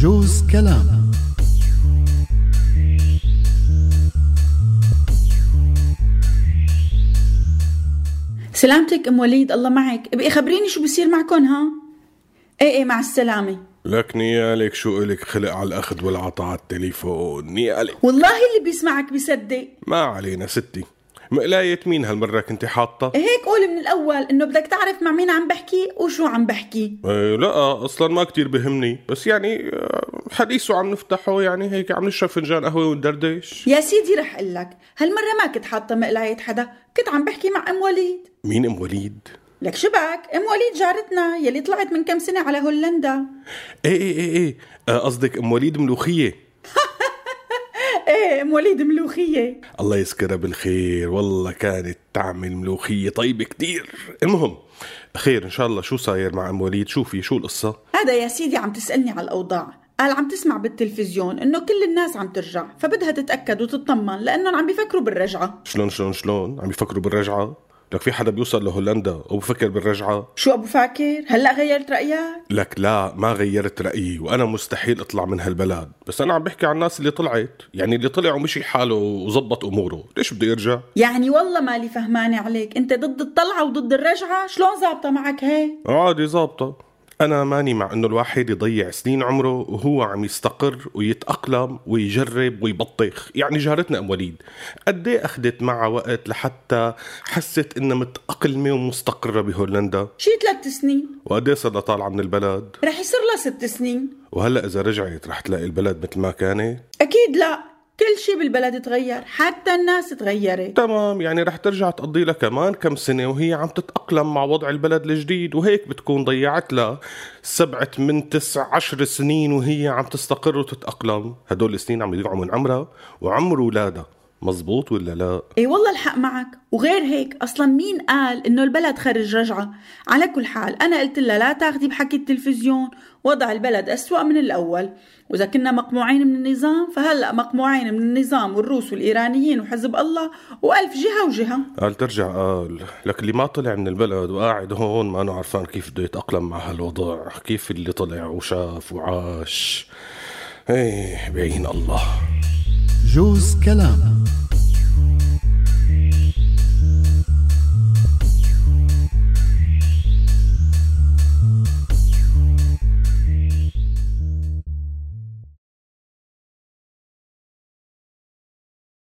جوز كلام. سلامتك أم وليد الله معك. ابقي خبريني شو بصير معكم ها؟ إيه إيه مع السلامة. لك نيالك شو إلك خلق على الأخذ والعطاء على التليفون؟ نيالك. والله اللي بيسمعك بيصدق. ما علينا ستي. مقلاية مين هالمرة كنت حاطة؟ هيك قول من الأول إنه بدك تعرف مع مين عم بحكي وشو عم بحكي. إيه لا أصلا ما كتير بهمني بس يعني آه، حديثه عم نفتحه يعني هيك عم نشرب فنجان قهوة وندردش. يا سيدي رح أقول لك هالمرة ما كنت حاطة مقلاية حدا كنت عم بحكي مع أم وليد. مين أم وليد؟ لك شبك أم وليد جارتنا يلي طلعت من كم سنة على هولندا. إيه إيه إيه إيه آه، قصدك أم وليد ملوخية؟ ام وليد ملوخية. الله يذكرها بالخير والله كانت تعمل ملوخية طيبة كتير. المهم خير إن شاء الله شو صاير مع أم وليد؟ شوفي شو القصة؟ هذا يا سيدي عم تسألني على الأوضاع. قال عم تسمع بالتلفزيون إنه كل الناس عم ترجع فبدها تتأكد وتطمن لأنهم عم بيفكروا بالرجعة. شلون شلون شلون؟ عم يفكروا بالرجعة؟ لك في حدا بيوصل لهولندا وبفكر بالرجعة؟ شو أبو فاكر؟ هلأ غيرت رأيك لك لا ما غيرت رأيي وأنا مستحيل أطلع من هالبلد. بس أنا عم بحكي عن الناس اللي طلعت. يعني اللي طلع ومشي حاله وزبط أموره. ليش بده يرجع؟ يعني والله مالي فهمانة عليك. أنت ضد الطلعة وضد الرجعة؟ شلون زابطة معك هيك؟ عادي ظابطة. أنا ماني مع إنه الواحد يضيع سنين عمره وهو عم يستقر ويتأقلم ويجرب ويبطخ، يعني جارتنا أم وليد قد إيه أخذت معها وقت لحتى حست إنها متأقلمة ومستقرة بهولندا، شي ثلاث سنين. وقد إيه صرنا طالعة من البلد، رح يصير لها ست سنين. وهلأ إذا رجعت رح تلاقي البلد مثل ما كانت، أكيد لا. كل شي بالبلد تغير حتى الناس تغيرت. تمام يعني رح ترجع تقضي لها كمان كم سنة وهي عم تتأقلم مع وضع البلد الجديد وهيك بتكون ضيعت لها سبعة من تسع عشر سنين وهي عم تستقر وتتأقلم. هدول السنين عم يضيعوا من عمرها وعمر أولادها مزبوط ولا لا؟ اي والله الحق معك. وغير هيك أصلا مين قال إنه البلد خرج رجعة؟ على كل حال أنا قلت لها لا تاخدي بحكي التلفزيون وضع البلد أسوأ من الأول. وإذا كنا مقموعين من النظام فهلأ مقموعين من النظام والروس والإيرانيين وحزب الله وألف جهة وجهة. قال ترجع قال لك اللي ما طلع من البلد وقاعد هون ما أنا عرفان كيف بده يتأقلم مع هالوضع كيف اللي طلع وشاف وعاش. إيه بعين الله. جوز كلام.